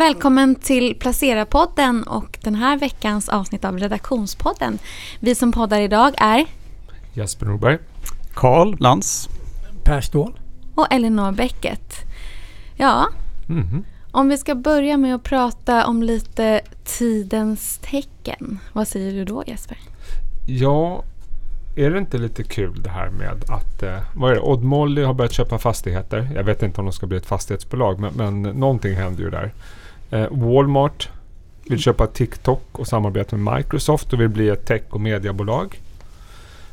Välkommen till Placera-podden och den här veckans avsnitt av Redaktionspodden. Vi som poddar idag är Jesper Norberg. Karl Lantz. Per Ståhl. och Elinor Bäcket. Ja, Mhm. om vi ska börja med att prata om lite tidens tecken. Vad säger du då Jesper? Ja, är det inte lite kul det här med att eh, vad är det? Odd Molly har börjat köpa fastigheter. Jag vet inte om de ska bli ett fastighetsbolag men, men någonting händer ju där. Eh, Walmart vill köpa TikTok och samarbeta med Microsoft och vill bli ett tech och mediebolag.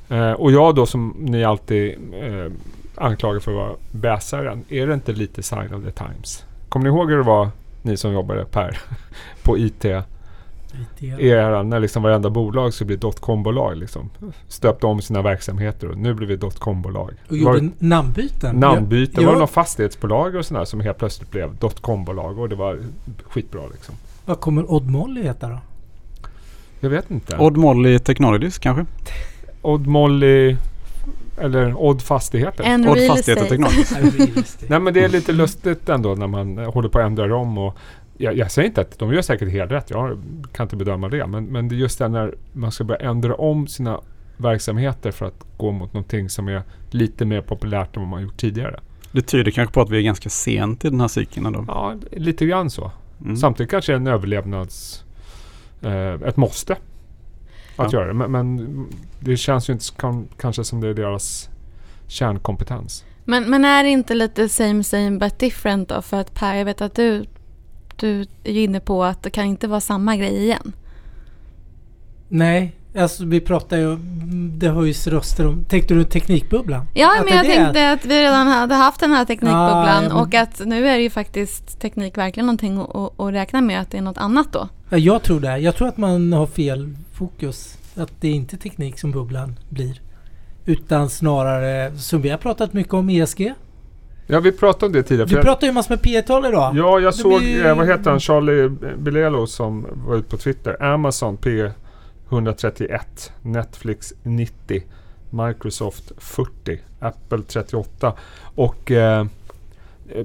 Eh, och jag då som ni alltid eh, anklagar för att vara bäsaren. Är det inte lite sign of the times? Kommer ni ihåg hur det var ni som jobbade Per på IT? Era, när liksom varenda bolag skulle bli dotcom-bolag. Liksom. Stöpte om sina verksamheter och nu blir vi dotcom-bolag. Och Det var gjorde namnbyten. Namnbyte. Ja, Var det några fastighetsbolag och sådär som helt plötsligt blev dotcom-bolag och det var skitbra liksom. Vad kommer Odd Molly heta då? Jag vet inte. Odd Molly Technologies kanske? Odd Molly eller Odd Fastigheter. En Odd Fastigheter. Technologies. Nej men det är lite lustigt ändå när man eh, håller på att ändra om och jag, jag säger inte att de gör säkert helt rätt. Jag kan inte bedöma det. Men, men det är just det när man ska börja ändra om sina verksamheter för att gå mot någonting som är lite mer populärt än vad man gjort tidigare. Det tyder kanske på att vi är ganska sent i den här cykeln ändå. Ja, lite grann så. Mm. Samtidigt kanske det är en överlevnads... Eh, ett måste att Ja. göra det. Men, men det känns ju inte kan, kanske som det är deras kärnkompetens. Men, men är det inte lite same same but different då? För att Per, jag vet att du, du är ju inne på att det kan inte vara samma grej igen. Nej, alltså vi pratar ju... Det höjs röster om... Tänkte du Teknikbubblan? Ja, Att men jag är tänkte att vi redan hade haft den här teknikbubblan Ja, och att nu är det ju faktiskt teknik verkligen någonting att, att, att räkna med att det är något annat då. Ja, jag tror det. Jag tror att man har fel fokus. Att det är inte teknik som bubblan blir. Utan snarare, som vi har pratat mycket om, ESG. Ja, vi pratade om det tidigare. Jag- pratar ju massor med P-tal idag. Ja, jag Det såg, blir- eh, vad heter han, Charlie Bilelo som var ute på Twitter. Amazon P 131, Netflix 90, Microsoft 40, Apple 38 och eh,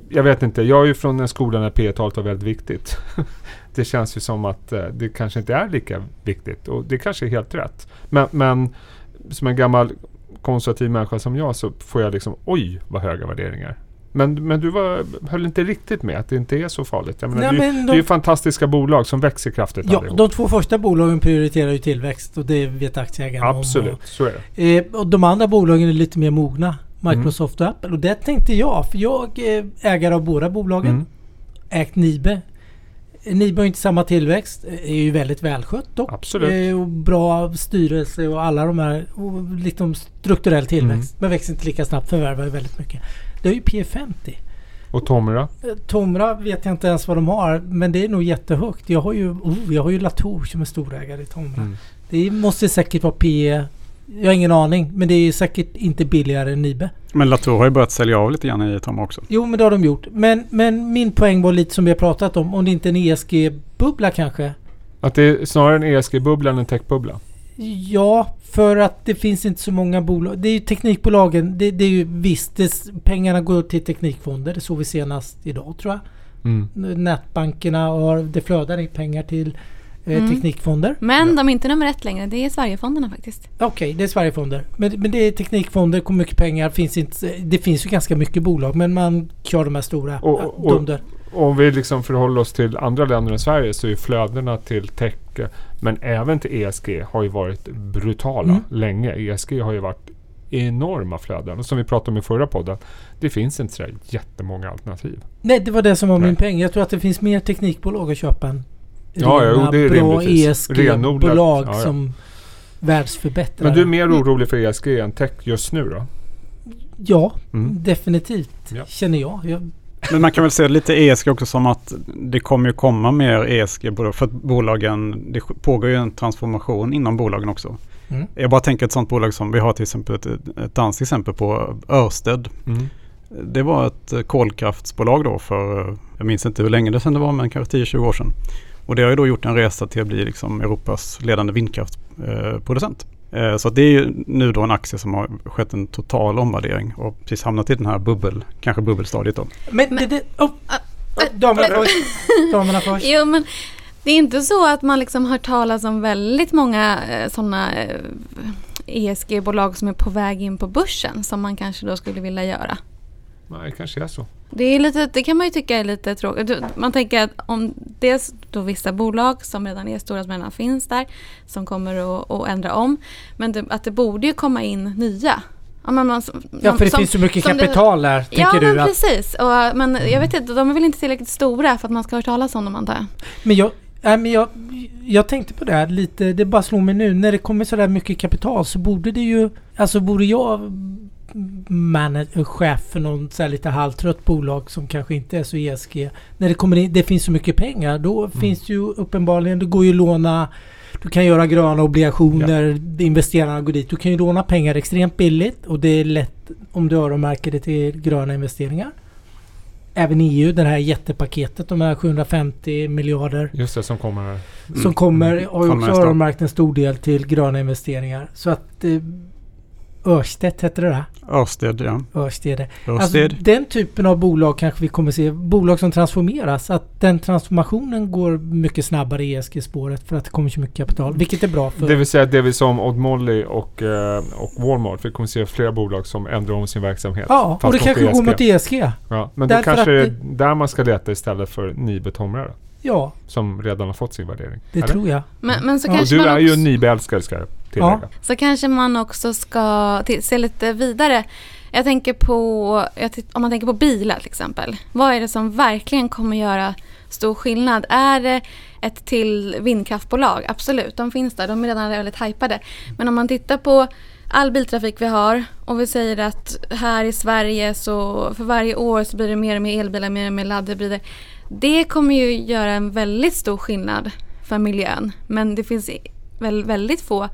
jag vet inte, jag är ju från en skola där P talet var väldigt viktigt. det känns ju som att eh, det kanske inte är lika viktigt och det kanske är helt rätt. Men, men som en gammal konservativ människa som jag så får jag liksom oj vad höga värderingar. Men, men du var, höll inte riktigt med att det inte är så farligt. Jag menar, Nej, det, men det är ju de, fantastiska bolag som växer kraftigt ja, allihop. de två första bolagen prioriterar ju tillväxt och det vet aktieägarna om. Absolut, så är det. Eh, och de andra bolagen är lite mer mogna. Microsoft och Apple. Och det tänkte jag. För jag är ägare av båda bolagen. Mm. Ägt Nibe. Nibe har inte samma tillväxt. Är ju väldigt välskött dock. Absolut. Eh, och bra styrelse och alla de här. Och liksom strukturell tillväxt. Mm. Men växer inte lika snabbt. Förvärvar ju väldigt mycket. Det är ju P50. Och Tomra? Eh, Tomra vet jag inte ens vad de har. Men det är nog jättehögt. Jag har ju, oh, jag har ju Latour som är storägare i Tomra. Mm. Det måste säkert vara P... Jag har ingen aning. Men det är säkert inte billigare än Nibe. Men Latour har ju börjat sälja av lite grann i Tomra också. Jo, men det har de gjort. Men, men min poäng var lite som vi har pratat om. Om det inte är en ESG-bubbla kanske. Att det är snarare en ESG-bubbla än en techbubbla. Ja, för att det finns inte så många bolag. Det är ju teknikbolagen. Det, det är ju visst, det, pengarna går till teknikfonder. Det såg vi senast idag tror jag. Mm. Nätbankerna har, det flödar in pengar till eh, Mm. teknikfonder. Men de är inte nummer ett längre, det är Sverigefonderna faktiskt. Okej, det är Sverigefonder. Men, men det är teknikfonder, kommer mycket pengar. Finns inte, det finns ju ganska mycket bolag men man kör de här stora. Och- ja, och-. Och Om vi liksom förhåller oss till andra länder än Sverige så är ju flödena till tech men även till ESG har ju varit brutala Mm. länge. ESG har ju varit enorma flöden. Och som vi pratade om i förra podden. Det finns inte så jättemånga alternativ. Nej, det var det som var Nej. min poäng. Jag tror att det finns mer teknikbolag att köpa än Ja, rena det är bra ESG-bolag ja, ja. som världsförbättrar. Men du är mer orolig för ESG än tech just nu då? Ja, Mm. definitivt. Ja. Känner jag. jag. Men man kan väl se lite ESG också som att det kommer ju komma mer ESG för att bolagen, det pågår ju en transformation inom bolagen också. Mm. Jag bara tänker ett sånt bolag som vi har till exempel ett, ett danskt exempel på Örsted. Mm. Det var ett eh, kolkraftsbolag då för, eh, jag minns inte hur länge det sedan det var, men kanske 10-20 år sedan. Och det har ju då gjort en resa till att bli liksom Europas ledande vindkraftproducent. Eh, Så det är ju nu då en aktie som har skett en total omvärdering och precis hamnat i den här bubbel, kanske bubbelstadiet då. Men, Men- det, oh, Ah, ah, damerna först. Damerna först. Jo, men det är inte så att man liksom hört talas om väldigt många eh, sådana eh, ESG-bolag som är på väg in på börsen som man kanske då skulle vilja göra. Nej, det kanske är så. Det, är lite, det kan man ju tycka är lite tråkigt. Man tänker att om dels då vissa bolag som redan är stora, som redan finns där, som kommer att, att ändra om. Men det, att det borde ju komma in nya. Ja, men man, Ja, för det som- finns så mycket kapital där, tänker Ja, du. men Att, precis. Och, men jag vet inte, de är väl inte tillräckligt stora för att man ska ha hört talas om dem antar jag. men jag, nej, men jag, jag tänkte på det här lite, det bara slog mig nu. När det kommer sådär mycket kapital så borde det ju, alltså borde jag manager, chef för någon så här lite halvtrött bolag som kanske inte är så ESG. När det kommer in, det finns så mycket pengar, då finns det ju uppenbarligen, det går ju att låna du kan göra gröna obligationer, investerarna går dit. Du kan ju låna pengar extremt billigt och det är lätt om du öronmärker det till gröna investeringar. Även EU, det här jättepaketet, de här 750 miljarder Just det, som kommer här. som kommer, har ju också öronmärkt en stor del till gröna investeringar. Så att eh, Örstedt heter det där. Örsted, ja. Örsted. Alltså, Örsted. den typen av bolag kanske vi kommer se. Bolag som transformeras. Att den transformationen går mycket snabbare i ESG-spåret för att det kommer så mycket kapital. Vilket är bra för... Det vill säga det vi sa om Odd Molly och, eh, och Walmart. Vi kommer se flera bolag som ändrar om sin verksamhet. ja, och det de kanske får går mot ESG. Ja, men då Därför kanske att det är där man ska leta istället för Nibe-tomrare. Ja, Som redan har fått sin värdering. det Eller? tror jag. Men, men så, Ja. Och kanske du man är ju också, en Nibe-älskare tillägga. så kanske man också ska till, se lite vidare. Jag tänker på, jag titt- om man tänker på bilar till exempel. Vad är det som verkligen kommer göra stor skillnad? Är det ett till vindkraftbolag? Absolut, de finns där. De är redan väldigt hypade. Men om man tittar på all biltrafik vi har och vi säger att här i Sverige så för varje år så blir det mer och mer elbilar, mer och mer laddhybrider. Det kommer ju göra en väldigt stor skillnad för miljön. Men det finns väl väldigt få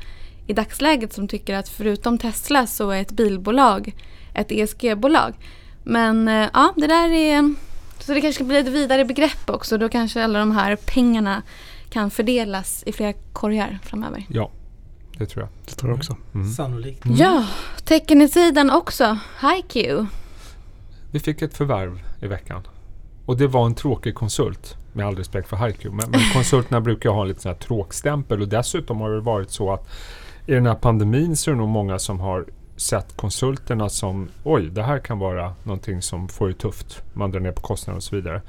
i dagsläget som tycker att förutom Tesla så är ett bilbolag ett ESG-bolag. Men eh, ja, det där är... Så det kanske blir ett vidare begrepp också. Då kanske alla de här pengarna kan fördelas i flera korgar framöver. Ja, det tror jag. Det tror jag också. Mm. Sannolikt. Ja, tecken-sidan också. HiQ. Vi fick ett förvärv i veckan. Och det var en tråkig konsult. Med all respekt för HiQ. Men, men konsulterna brukar ha lite sån här tråkstämpel. Och dessutom har det varit så att i den här pandemin så är det nog många som har sett konsulterna som oj, det här kan vara någonting som får det tufft. Man drar ner på kostnader och så vidare.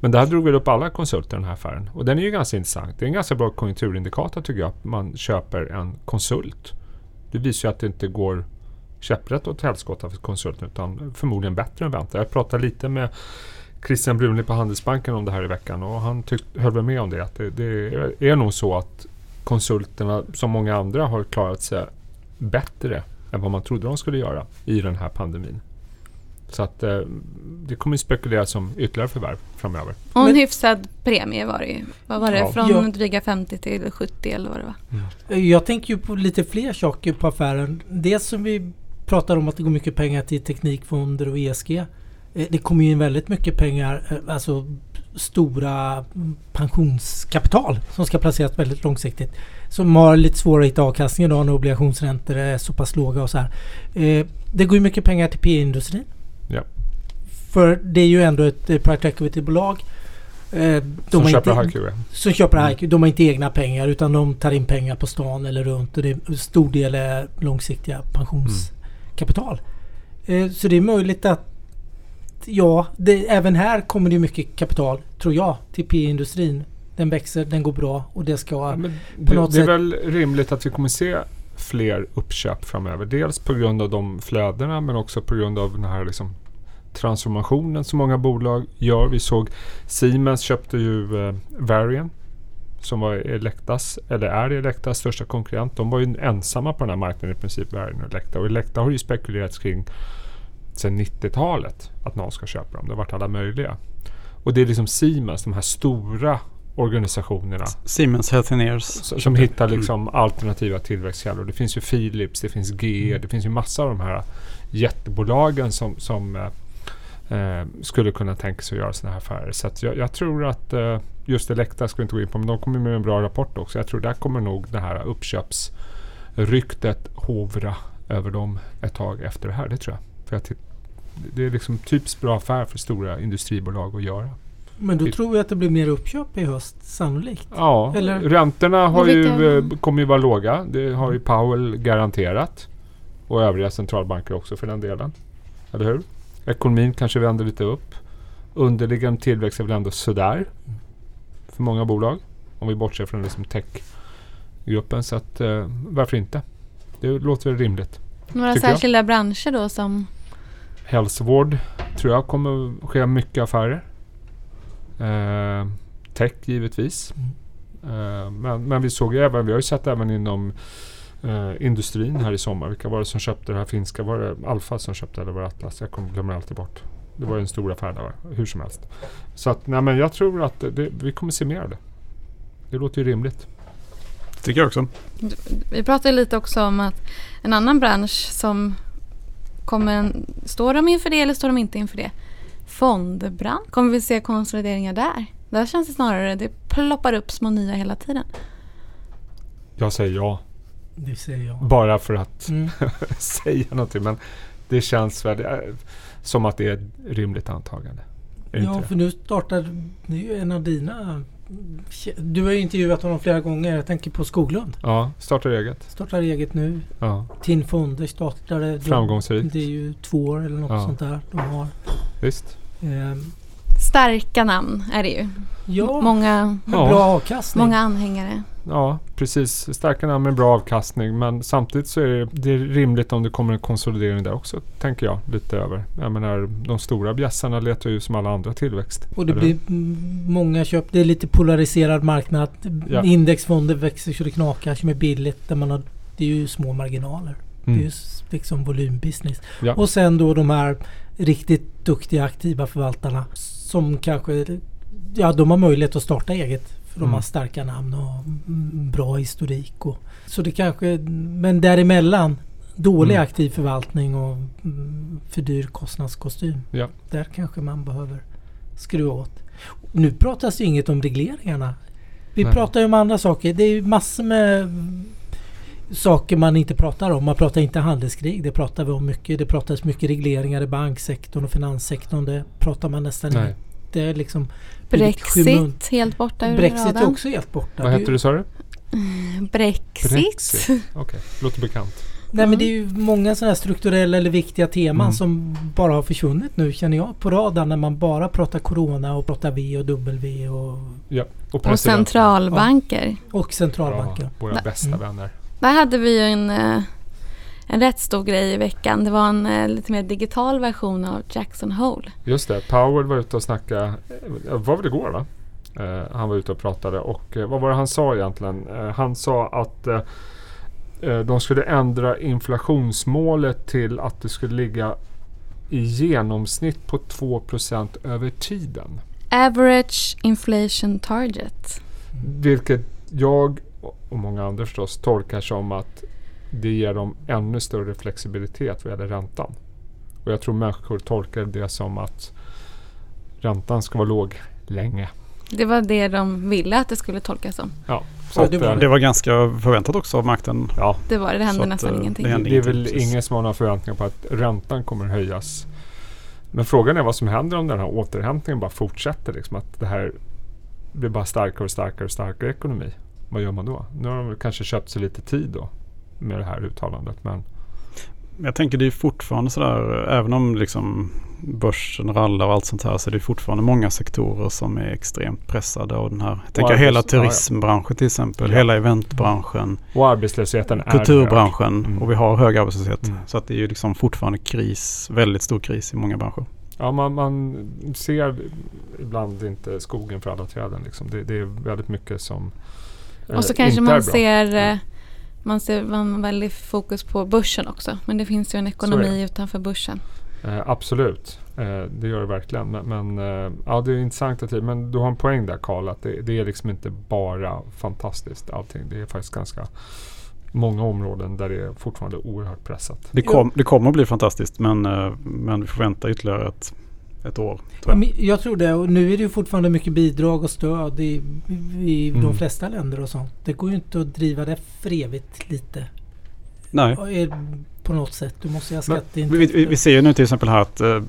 Men det här drog väl upp alla konsulter den här affären. Och den är ju ganska intressant. Det är en ganska bra konjunkturindikator tycker jag. Att man köper en konsult. Det visar ju att det inte går käpprätt åt helskotta för konsulten utan förmodligen bättre än väntat. Jag pratade lite med Christian Brunli på Handelsbanken om det här i veckan och han tyck, höll väl med om det. Att det, det är nog så att konsulterna som många andra har klarat sig bättre än vad man trodde de skulle göra i den här pandemin. Så att eh, det kommer spekuleras om ytterligare förvärv framöver. Och en Men- hyfsad premie var det ju. Vad var det? Ja. Från Ja. dryga 50 till 70 eller vad det var. Jag tänker ju på lite fler saker på affären. Dels som vi pratar om att det går mycket pengar till teknikfonder och ESG. Eh, Det kommer ju in väldigt mycket pengar, eh, alltså stora mm, pensionskapital som ska placeras väldigt långsiktigt. Som har lite svårare att hitta avkastning idag när obligationsräntor är så pass låga och så här. Eh, Det går ju mycket pengar till PE-industrin. Ja. För det är ju ändå ett private equity-bolag. Eh, de Som köper inte- HiQ. ja. som köper Mm. HiQ. De har inte egna pengar utan de tar in pengar på stan eller runt. Och det är stor del är långsiktiga pensionskapital. Eh, Så det är möjligt att Ja, det, även här kommer det mycket kapital tror jag till PE-industrin. Den växer, den går bra och det ska... Ja, på det, något det är sätt- väl rimligt att vi kommer se fler uppköp framöver. Dels på grund av de flödena men också på grund av den här liksom transformationen som många bolag gör. Vi såg Siemens köpte ju eh, Varian som var Elektas, eller är Elektas största konkurrent. De var ju ensamma på den här marknaden i princip, Varian och Elekta. Och Elekta har ju spekulerats kring sedan 90-talet att någon ska köpa dem. Det har varit alla möjliga. Och det är liksom Siemens, de här stora organisationerna Siemens Healthineers. som, som hittar liksom alternativa tillväxtkällor. Det finns ju Philips, det finns GE, det finns ju massa av de här jättebolagen som, som eh, eh, skulle kunna tänka sig att göra sådana här affärer. Så jag, jag tror att eh, just Elekta ska vi inte gå in på, men de kommer med en bra rapport också. Jag tror där kommer nog det här uppköpsryktet hovra över dem ett tag efter det här. Det tror jag. För att det- är liksom typiskt bra affär för stora industribolag att göra. Men då Vi- tror jag att det blir mer uppköp i höst, sannolikt. Ja, Eller- räntorna har ju, eh, kommer ju vara låga. Det har ju Powell garanterat. Och övriga centralbanker också för den delen. Eller hur? Ekonomin kanske vänder lite upp. Underliggande tillväxt är väl ändå sådär. För många bolag. Om vi bortser från liksom techgruppen. Så att, eh, varför inte? Det låter väl rimligt. Några Tycker jag. särskilda branscher då som... Hälsovård tror jag kommer ske mycket affärer. Eh, tech givetvis. Eh, men, men vi såg ju även, vi har ju sett även inom eh, industrin här i sommar. Vilka var det som köpte det här finska? Var det Alfa som köpte eller var det Atlas? Jag kommer glömmer alltid bort. Det var ju en stor affär där, hur som helst. Så att, nej men jag tror att det, det, vi kommer se mer av det. Det låter ju rimligt. Tycker jag också. Vi pratade lite också om att en annan bransch som kommer... Står de inför det eller står de inte inför det? Fondbransch. Kommer vi se konsolideringar där? Där känns det snarare, det ploppar upp små nya hela tiden. Jag säger ja. Det säger jag. Bara för att Mm. säga någonting. Men det känns väl eh, som att det är ett rimligt antagande. Är Ja, för nu startar... Det är ju en av dina... Du har ju intervjuat honom flera gånger. Jag tänker på Skoglund. Ja, startar eget. Startar eget nu. Ja, Tin Fonder startade... de- framgångsrikt. Det är ju två år eller något Ja. sånt där de har. Visst. Ehm, Starka namn är det ju. ja, Många, Ja. bra avkastning. många anhängare. Ja, precis. Starka namn med bra avkastning. Men samtidigt så är det, det är rimligt om det kommer en konsolidering där också. Tänker jag lite över. Jag menar, de stora bjässarna letar ju som alla andra tillväxt. Och det Eller? blir mm, många köp. Det är lite polariserad marknad. Ja. Indexfonder växer så det knakar som är billigt. Där man har, det är ju små marginaler. Det är Mm. ju s- liksom volymbusiness. Ja. Och sen då de här riktigt duktiga aktiva förvaltarna som kanske Ja, de har möjlighet att starta eget. För de Mm. har starka namn och mm, bra historik. Och, så det kanske, men däremellan dålig Mm. aktiv förvaltning och mm, för dyr kostnadskostym. Ja. Där kanske man behöver skruva åt. Nu pratas ju inget om regleringarna. Vi Nej. pratar ju om andra saker. Det är massor med mm, saker man inte pratar om. Man pratar inte handelskrig. Det pratar vi om mycket. Det pratas mycket regleringar i banksektorn och finanssektorn. Det pratar man nästan Nej. Inte. Liksom Brexit helt borta ur Brexit är radarn. också helt borta. Vad Det är hette du sa du? Brexit. Brexit. Okej, låter bekant. Nej men det är ju många sådana här strukturella eller viktiga teman Mm. som bara har försvunnit nu känner jag på radarn när man bara pratar Corona och pratar V och W och, Ja. Och, Och centralbanker. och centralbanker. Ja, våra bästa Mm. vänner. Där hade vi ju en, eh, en rätt stor grej i veckan. Det var en eh, lite mer digital version av Jackson Hole. Just det, Powell var ute och snackade. eh, Var det igår va? Eh, han var ute och pratade och eh, vad var det han sa egentligen? Eh, han sa att eh, de skulle ändra inflationsmålet till att det skulle ligga i genomsnitt på 2% över tiden. Average Inflation Target. Vilket jag och många andra förstås tolkar som att det ger dem ännu större flexibilitet vad gäller räntan. Och jag tror människor tolkar det som att räntan ska vara låg länge. Det var det de ville att det skulle tolkas som. Ja, så att, det var eh, Det var ganska förväntat också av makten. ja, Det var det. Det hände att, nästan eh, ingenting. det hände det är väl precis. ingen som har några förväntningar på att räntan kommer höjas. Men frågan är vad som händer om den här återhämtningen bara fortsätter. Liksom, att det här blir bara starkare och starkare och starkare ekonomi. Vad gör man då? Nu har de kanske köpt sig lite tid då med det här uttalandet. Men Jag tänker det är fortfarande sådär, även om liksom börsen rallar och allt sånt här så är det fortfarande många sektorer som är extremt pressade av den här. Jag tänker arbets- hela turismbranschen till exempel, Ja. hela eventbranschen, Och arbetslösheten är kulturbranschen. Mm. och vi har hög arbetslöshet. Mm. Så att det är ju liksom fortfarande kris, väldigt stor kris i många branscher. Ja, man, man ser ibland inte skogen för alla träden. Liksom. Det, det är väldigt mycket som eh, Och så kanske inte är man ser, Ja. Man ser man väldigt fokus på börsen också. Men det finns ju en ekonomi utanför börsen. Eh, absolut, eh, det gör det verkligen. Men, men eh, ja, det är intressant att Men du har en poäng där Karl, att det, det är liksom inte bara fantastiskt allting. Det är faktiskt ganska många områden där det är fortfarande oerhört pressat. Det, kom, det kommer att bli fantastiskt men, eh, men vi får vänta ytterligare ett, ett år. Tror jag. Jag tror det. Och nu är det ju fortfarande mycket bidrag och stöd i, i Mm. de flesta länder och sånt. Det går ju inte att driva det för evigt lite. Nej. Är- På något sätt. Du måste ju ha Men skatteintäkter. Vi, vi, vi ser ju nu till exempel här att eh,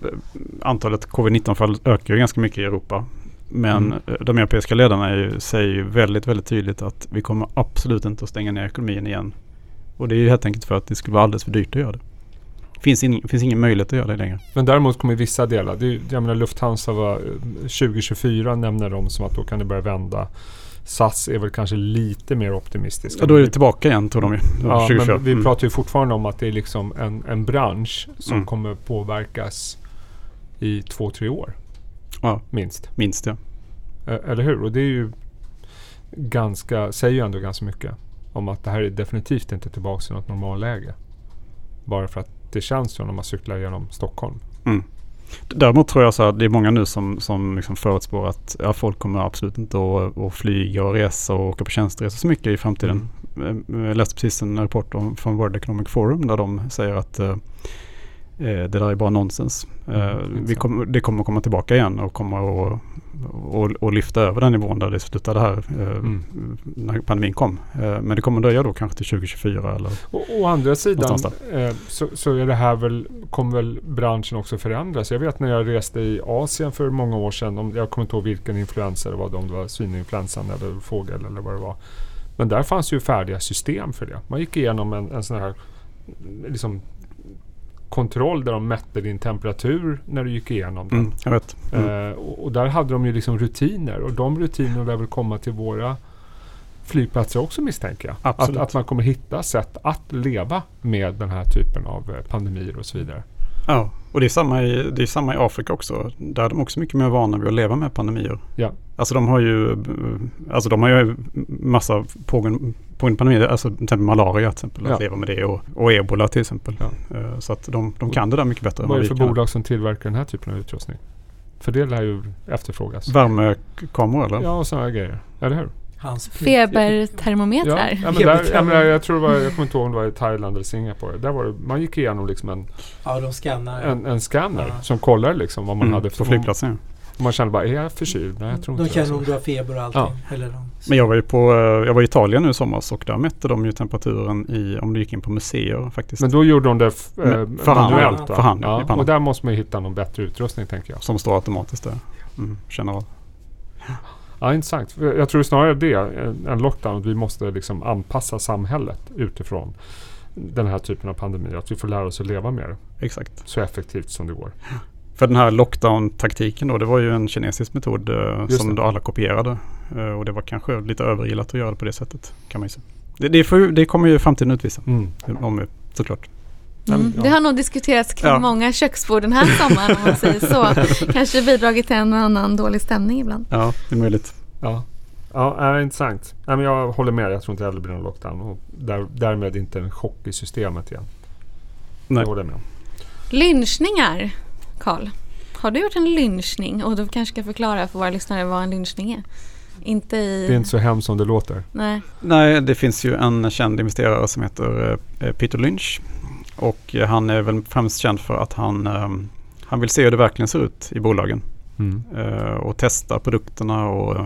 antalet covid-19 fall ökar ju ganska mycket i Europa. Men Mm. eh, de europeiska ledarna ju, säger ju väldigt, väldigt tydligt att vi kommer absolut inte att stänga ner ekonomin igen. Och det är ju helt enkelt för att det skulle vara alldeles för dyrt att göra det. Finns, in, finns ingen möjlighet att göra det längre. Men däremot kommer vissa delar. Det är, jag menar Lufthansa var eh, 2024 nämner de som att då kan det börja vända. SAS är väl kanske lite mer optimistiska. Ja, då är det tillbaka igen tror de ju. Ja, 2024. men vi Mm. pratar ju fortfarande om att det är liksom en, en bransch som Mm. kommer påverkas i två, tre år. Ja. Minst. Minst ja. Eh, Eller hur? Och det är ju ganska, säger ju ändå ganska mycket om att det här är definitivt inte tillbaka till något normalläge. Bara för att det känns så när man cyklar genom Stockholm. Mm. Däremot tror jag så att det är många nu som, som liksom förutspår att ja, folk kommer absolut inte att, att flyga och resa och åka på tjänsteresor så mycket i framtiden. Mm. Eh, Jag läste precis en rapport om, från World Economic Forum där de säger att eh, eh, det där är bara nonsens. Eh, Mm, exakt. kommer, det kommer komma tillbaka igen och kommer att och, och lyfta över den nivån där det slutade här eh, Mm. när pandemin kom. Eh, men det kommer dröja då kanske till 2024 eller Å, å andra sidan eh, så, så är det här väl, kommer väl branschen också förändras. Jag vet när jag reste i Asien för många år sedan, om, jag kommer inte ihåg vilken influensa det var, om det var svininfluensan eller fågel eller vad det var. Men där fanns ju färdiga system för det. Man gick igenom en, en sån här liksom, kontroll där de mätte din temperatur när du gick igenom den. mm, jag vet. Mm. Eh, och, och där hade de ju liksom rutiner och de rutinerna lär väl komma till våra flygplatser också misstänker jag. Att, Absolut. att man kommer hitta sätt att leva med den här typen av eh, pandemier och så vidare. Ja, och det är, samma i, det är samma i Afrika också. Där är de också mycket mer vana vid att leva med pandemier. Ja. Alltså de har ju, alltså de har ju massa pågående, pågående pandemier, alltså till exempel malaria till exempel, att Ja. leva med det och, och ebola till exempel. Ja. Eh, Så att de, de kan det där mycket bättre Vad är det för bolag som tillverkar den här typen av utrustning? För det lär ju efterfrågas. Värmekameror eller? Ja, och sådana grejer. Eller hur? Hans Febertermometrar. Ja, ja, men där, jag, menar, jag tror det var, jag kommer inte ihåg om det var i Thailand eller Singapore. Där var det, man gick igenom liksom en, Ja, de skannar. en, en scanner Ja. som kollar liksom vad man Mm, hade på för flygplatsen. ja. Och man kände bara, är jag förkyld? Nej, jag tror de inte känner om du har feber och allting. Eller de, Men jag var ju på, eh, jag var i Italien nu i somras och där mätte de ju temperaturen i, om du gick in på museer faktiskt. Men då gjorde de det f- eh, Men för hand, manuellt för hand, ja, och där måste man ju hitta någon bättre utrustning tänker jag. som står automatiskt där. Mm, känner av. Ja, intressant. Jag tror snarare det, en- en lockdown, att vi måste liksom anpassa samhället utifrån den här typen av pandemi. Att vi får lära oss att leva med det Exakt. så effektivt som det går. För den här lockdown-taktiken då, det var ju en kinesisk metod eh, som det. alla kopierade. Eh, och det var kanske lite överilat att göra det på det sättet, kan man ju säga. Det, det, får, det kommer ju framtiden utvisa, Mm. om, såklart. Mm. Det har nog diskuterats kring Ja. många köksbord den här sommaren om man säger så. Kanske bidragit till en och annan dålig stämning ibland. Ja, det är möjligt. Ja, ja äh, intressant. Men jag håller med. Jag tror inte heller det blir någon lockdown. Och där, därmed inte en chock i systemet igen. Nej. Det håller jag med. Lynchningar, Karl. Har du gjort en lynchning? Och du kanske ska förklara för våra lyssnare vad en lynchning är. Inte i... Det är inte så hemskt som det låter. Nej. Nej, det finns ju en känd investerare som heter eh, Peter Lynch. Och eh, han är väl främst känd för att han, eh, han vill se hur det verkligen ser ut i bolagen. Mm. eh, och testa produkterna och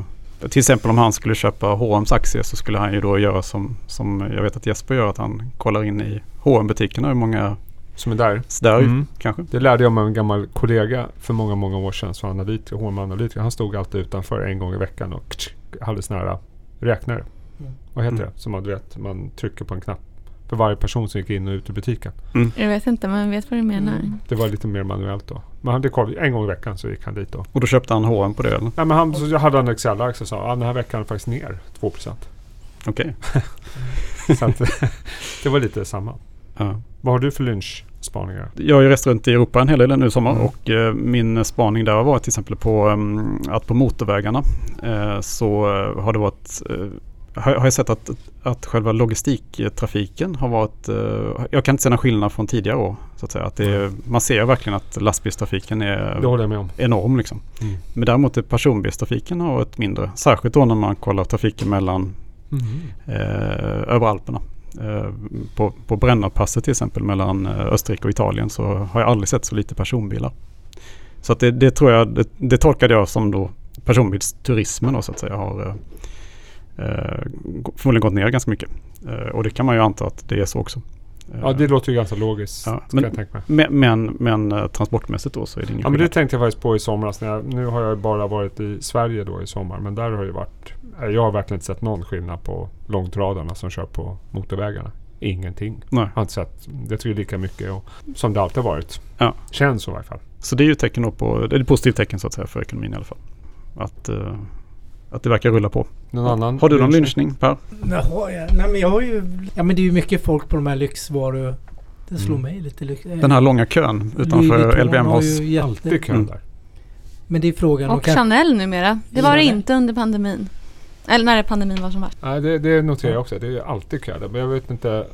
till exempel om han skulle köpa H&M's aktier så skulle han ju då göra som, som jag vet att Jesper gör att han kollar in i hm butikerna hur många Som är där. där Mm. kanske. Det lärde jag mig av en gammal kollega för många, många år sedan. Som analytiker, HR-analytiker. Han stod alltid utanför en gång i veckan och hade såna här räknare. Mm. Vad heter Mm. det? Som man, du vet, man trycker på en knapp. För varje person som gick in och ut ur butiken. Jag vet inte, men jag vet vad du menar. Mm. Det var lite mer manuellt då. Men han, det koll, en gång i veckan så gick han dit då. Och då köpte han H&M på det eller? Nej, men han, så hade han Excel-ark och sa att den här veckan är faktiskt ner 2%. Okej. så att, det var lite samma. Ja. Vad har du för lynchspaningar? Jag har ju rest runt i Europa en hel del nu i sommar Mm. och eh, min spaning där har varit till exempel på um, att på motorvägarna eh, så eh, har det varit eh, har, har jag sett att, att själva logistiktrafiken har varit, eh, jag kan inte se någon skillnad från tidigare år. Så att säga. Att är, man ser verkligen att lastbilstrafiken är enorm. Liksom. Mm. Men däremot är personbilstrafiken har varit mindre. Särskilt då när man kollar trafiken mellan eh, över Alperna. Eh, på, på Brennerpasset till exempel mellan eh, Österrike och Italien så har jag aldrig sett så lite personbilar. Så att det, det tror jag, det, det tolkade jag som då personbilsturismen då så att säga har eh, förmodligen gått ner ganska mycket. Eh, och det kan man ju anta att det är så också. Ja, det låter ju ganska logiskt. Ja, men, men-. Men, men, eh, transportmässigt då så är det ingen Ja, men det tänkte jag faktiskt på i somras. När jag, nu har jag bara varit i Sverige då i sommar. Men där har det varit... eh, Jag har verkligen inte sett någon skillnad på långtradarna som kör på motorvägarna. Ingenting. Nej. Jag har inte sett. Jag lika mycket och, som det alltid har varit. Ja. Känns så i alla fall. Så det är ju tecken på, det är ett positivt tecken så att säga för ekonomin i alla fall. Att, eh, att det verkar rulla på. Någon annan? Har du någon lynchning Per? Ja. Nej men jag har ju... Ja men det är ju mycket folk på de här lyxvaror... Det slår Mm. mig lite lyx. Den här långa kön utanför LVM har ju jätte- Alltid kö Mm. där. Men det är frågan om Och kan- Chanel numera. Det var det inte under pandemin. Eller när pandemin var som värst. Nej, det, det noterar jag också. Det är ju alltid kö där. Men jag vet inte.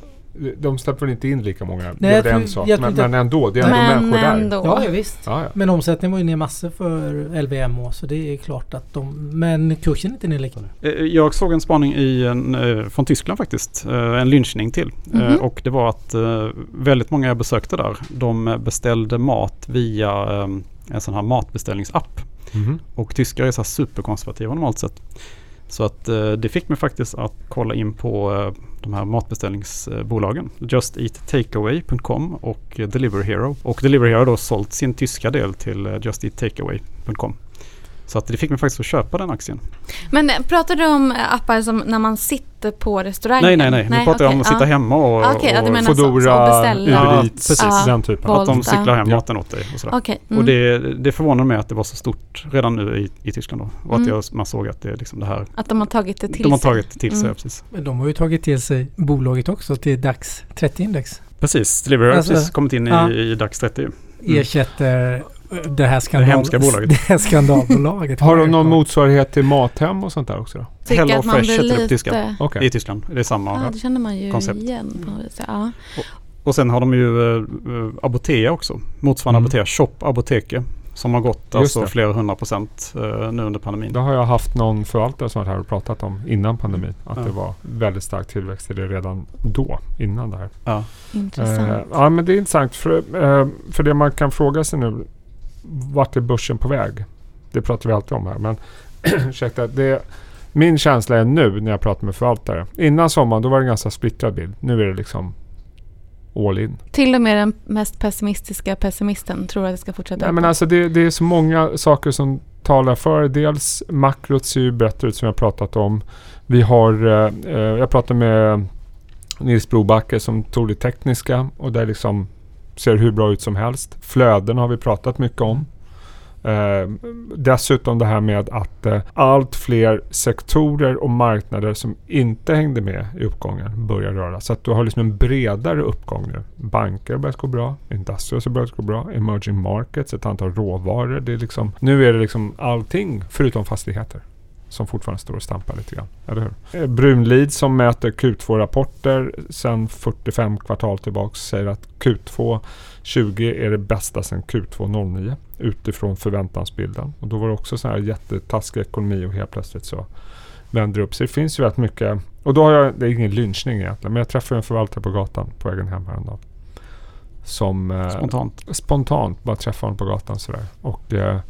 De släpper väl inte in lika många. det är en sak. Men, men ändå. Det är ändå Men människor där. ändå. Ja, ja visst. Ja, ja. Men omsättningen var ju ner massor för LVMH så det är klart att de... Men kursen är inte ner lika nu. Eh, Jag såg en spaning i en, eh, från Tyskland faktiskt. Eh, En lynchning till. Eh, Mhm. Och det var att eh, väldigt många jag besökte där. De beställde mat via eh, en sån här matbeställningsapp. Mhm. Och tyskar är så här superkonservativa normalt sett. Så att eh, det fick mig faktiskt att kolla in på eh, de här matbeställningsbolagen. JustEatTakeaway.com och Deliver Hero. Och Deliver Hero har då sålt sin tyska del till eh, Just Eat Takeaway.com. Så att det fick mig faktiskt att köpa den aktien. Men eh, pratar du om eh, appar som när man sitter på restaurangen? Nej, nej, nej. Nu pratar jag om att sitta ja. hemma och, Ah, du och Foodora, Uber Eats, precis. den typen. Att de cyklar hem Ja. maten åt dig. Och sådär. Okej. mm. Och det, det förvånar mig att det var så stort redan nu i, i Tyskland då. Och att Mm. jag, man såg att det är liksom det här. Att de har tagit det till De har sig. tagit till sig, Mm. ja, precis. Men de har ju tagit till sig bolaget också till DAX 30-index. Precis, Delivery har Alltså, precis kommit in i, ja. i DAX 30. Mm. Ersätter det här skandal... Det hemska bolaget. Det här skandalbolaget. Har de någon motsvarighet till Mathem och sånt där också? Då? Tycker Hello Fresh heter det på lite... tyska. Okej. I Tyskland. Det är samma. Ja, det känner man ju koncept. igen på något vis. Ja. Och sen har de ju eh, Apotea också. Motsvarande Mm. Apotea, Shop Apoteke. Som har gått Just alltså det. flera hundra procent eh, nu under pandemin. Då har jag haft någon förvaltare som varit här och pratat om innan pandemin. Att Ja. det var väldigt stark tillväxt i det redan då, innan det här. Ja. Intressant. Eh, ja men det är intressant. För, för det man kan fråga sig nu. Vart är börsen på väg? Det pratar vi alltid om här. Men ursäkta. Det, min känsla är nu när jag pratar med förvaltare. Innan sommaren då var det en ganska splittrad bild. Nu är det liksom all in. Till och med den mest pessimistiska pessimisten tror att det ska fortsätta Nej, men alltså det, det är så många saker som talar för. Dels makrot ser ju bättre ut som jag pratat om. Vi har, eh, eh, jag pratade med Nils Brobacke som tog det tekniska och det liksom ser hur bra ut som helst. Flöden har vi pratat mycket om. Eh, dessutom det här med att eh, allt fler sektorer och marknader som inte hängde med i uppgången börjar röra. Så att du har liksom en bredare uppgång nu. Banker har börjat gå bra, Industrials har börjat gå bra, Emerging Markets, ett antal råvaror. Det är liksom, nu är det liksom allting förutom fastigheter som fortfarande står och stampar lite grann. Eller hur? Eh, Brunlid som mäter Q2-rapporter sedan 45 kvartal tillbaks säger att Q2 20 är det bästa sedan Q2 09 utifrån förväntansbilden. Och då var det också så här jättetaskig ekonomi och helt plötsligt så vänder det upp sig. Det finns ju väldigt mycket. Och då har jag, det är ingen lynchning egentligen, men jag träffade en förvaltare på gatan på vägen hem häromdagen. Som eh, Spontant. spontant bara träffade honom på gatan sådär. Och eh,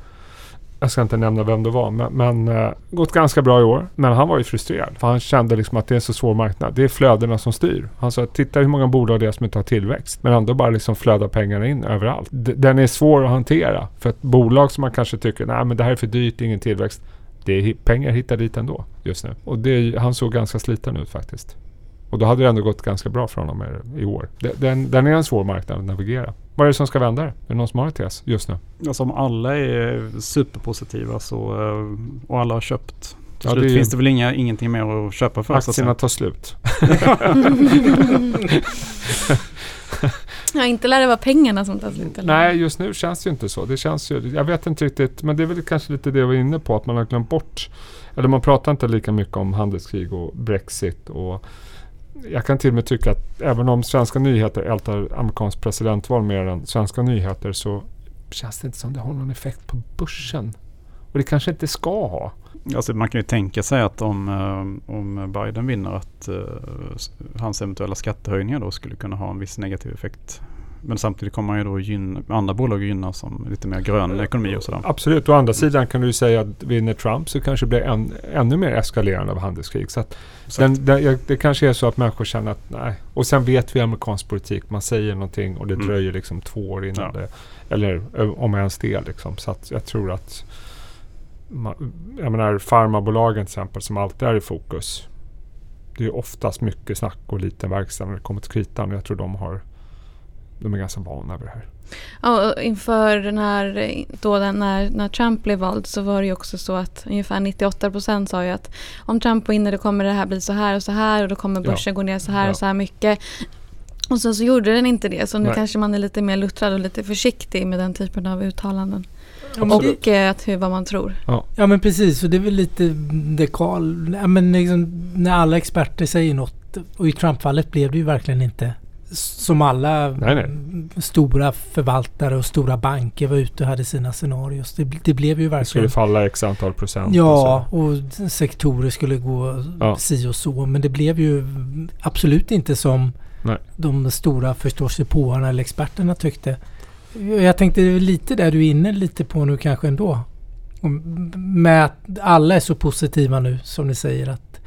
jag ska inte nämna vem det var, men, men eh, gått ganska bra i år. Men han var ju frustrerad. För han kände liksom att det är en så svår marknad. Det är flödena som styr. Han sa, titta hur många bolag det är som inte har tillväxt. Men ändå bara liksom flödar pengarna in överallt. D- den är svår att hantera. För ett bolag som man kanske tycker, nej men det här är för dyrt, ingen tillväxt. Det är pengar hittar dit ändå just nu. Och det, han såg ganska sliten ut faktiskt. Och då hade det ändå gått ganska bra för honom i, år. Den, den är en svår marknad att navigera. Vad är det som ska vända det? Är det någon som har en tes just nu? Alltså om alla är superpositiva så, eh, och alla har köpt. Till Ja, slut det finns det väl inga, ingenting mer att köpa för. Aktierna tar slut. ja, inte lär det vara pengarna som tar slut. eller? Nej, just nu känns det ju inte så. Det känns ju, jag vet inte riktigt, men det är väl kanske lite det jag var inne på, att man har glömt bort, eller man pratar inte lika mycket om handelskrig och Brexit och jag kan till och med tycka att även om svenska nyheter ältar amerikansk presidentval mer än svenska nyheter så känns det inte som det har någon effekt på börsen. Och det kanske inte ska ha. Alltså man kan ju tänka sig att om, eh, om Biden vinner att eh, hans eventuella skattehöjningar då skulle kunna ha en viss negativ effekt men samtidigt kommer man ju då gynna, andra bolag gynnas som lite mer grön ekonomi och sådär. Absolut. Å andra sidan kan du ju säga att vinner Trump så kanske det blir en, ännu mer eskalerande av handelskrig. Så den, den, det kanske är så att människor känner att nej. Och sen vet vi amerikansk politik. Man säger någonting och det Mm. dröjer liksom två år innan Ja. det... Eller om ens det liksom. Så att jag tror att... Ma, jag menar farmabolagen till exempel som alltid är i fokus. Det är oftast mycket snack och liten verksamhet när det kommer till kritan. Jag tror de har... De är ganska vana vid det här. Ja, och inför när, då den, när, när Trump blev vald så var det ju också så att ungefär 98 procent sa ju att om Trump vinner då kommer det här bli så här och så här och då kommer Ja. börsen gå ner så här Ja. och så här mycket. Och sen så gjorde den inte det så nu Nej. kanske man är lite mer luttrad och lite försiktig med den typen av uttalanden. Ja, det, Och att hur, vad man tror. ja men precis, och det är väl lite det Karl... Ja, men liksom, när alla experter säger något och i Trump-fallet blev det ju verkligen inte som alla Nej, nej. stora förvaltare och stora banker var ute och hade sina scenarios. Det, det blev ju Det skulle verkligen... falla x antal procent. Ja, och och sektorer skulle gå Ja. si och så. Men det blev ju absolut inte som Nej. de stora förståsigpåarna eller experterna tyckte. Jag tänkte lite där du är inne lite på nu kanske ändå. Med att alla är så positiva nu som ni säger att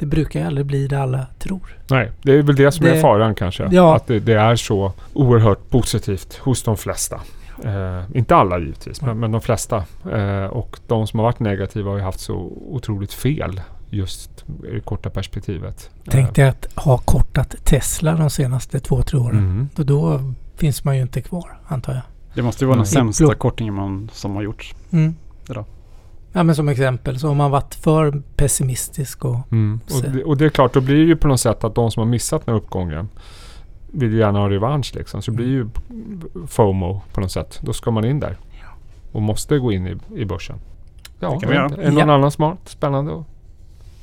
det brukar ju aldrig bli det alla tror. Nej, det är väl det som Det- är faran kanske. Ja. Att det, det är så oerhört positivt hos de flesta. Eh, inte alla givetvis, men, men de flesta. Eh, och de som har varit negativa har ju haft så otroligt fel just i det korta perspektivet. Tänkte jag att ha kortat Tesla de senaste två, tre Eh, åren. mm. Och då finns man ju inte kvar antar jag. Det måste ju vara den Nej. sämsta kortingen man, som har gjorts. Mm. Det då? Ja men som exempel så har man varit för pessimistisk och Mm. Och, det, och det är klart, då blir det ju på något sätt att de som har missat den här uppgången vill gärna ha revansch liksom. Så det blir ju FOMO på något sätt. Då ska man in där. Och måste gå in i, i börsen. Ja, Det kan vi göra. är någon Ja. annan smart? Spännande?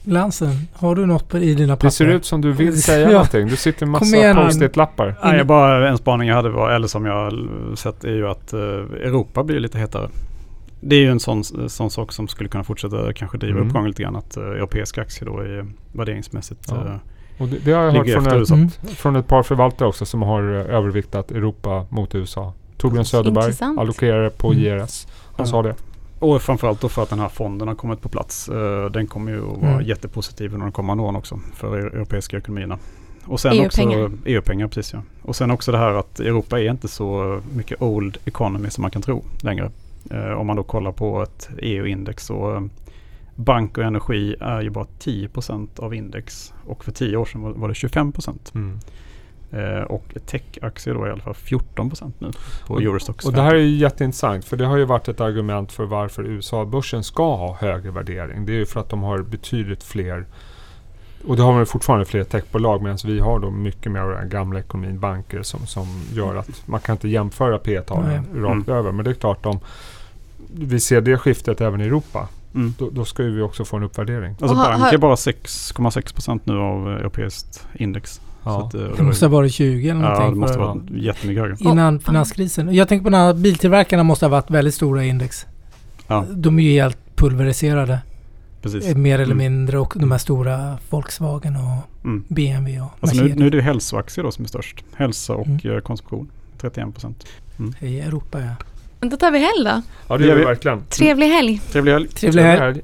Lansen, har du något på, i dina papper? Det ser ut som du vill säga Ja. någonting. Du sitter med massa post-it-lappar. Nej, bara en spaning jag hade var, eller som jag sett är ju att eh, Europa blir lite hetare. Det är ju en sån, sån sak som skulle kunna fortsätta kanske driva Mm. uppgången lite grann. Att eh, europeiska aktier då är värderingsmässigt Ja. eh, Och det, det har jag hört från, ett. Mm. från ett par förvaltare också som har eh, överviktat Europa mot USA. Torbjörn Söderberg Intressant. allokerar på Mm. JRS. Han Ja. sa det. Och framförallt då för att den här fonden har kommit på plats. Den kommer ju att vara Mm. jättepositiv under de kommande åren också för eu- europeiska ekonomierna. Och sen EU-pengar. också EU-pengar, precis ja. Och sen också det här att Europa är inte så mycket old economy som man kan tro längre. Eh, om man då kollar på ett EU-index så eh, bank och energi är ju bara 10% av index. Och för 10 år sedan var, det 25%. Mm. Eh, och tech-aktier då är i alla fall 14% nu på Och- Eurostox. Och det här är ju jätteintressant för det har ju varit ett argument för varför USA-börsen ska ha högre värdering. Det är ju för att de har betydligt fler och det har man fortfarande fler techbolag medan vi har då mycket mer av den gamla ekonomin, banker som, som gör att man kan inte jämföra P talen rakt över. Men det är klart om vi ser det skiftet även i Europa Mm. då, då ska vi också få en uppvärdering. Alltså Och har- bank har- är bara 6,6% nu av eh, europeiskt index. Så Ja. att, eh, Det måste ha varit 20 eller ja, någonting. det måste för- vara jättemycket högre. Innan finanskrisen. Jag tänker på när biltillverkarna måste ha varit väldigt stora index. Ja, De är ju helt pulveriserade. Precis. eh, Mer eller Mm. mindre. Och de här stora Volkswagen och Mm. BMW och Alltså nu, nu är det ju hälsoaktier då som är störst. Hälsa och Mm. eh, konsumtion. 31%. I Europa ja. Då tar vi helg då. Ja, det gör vi verkligen. Trevlig helg. Trevlig helg. Trevlig helg. helg.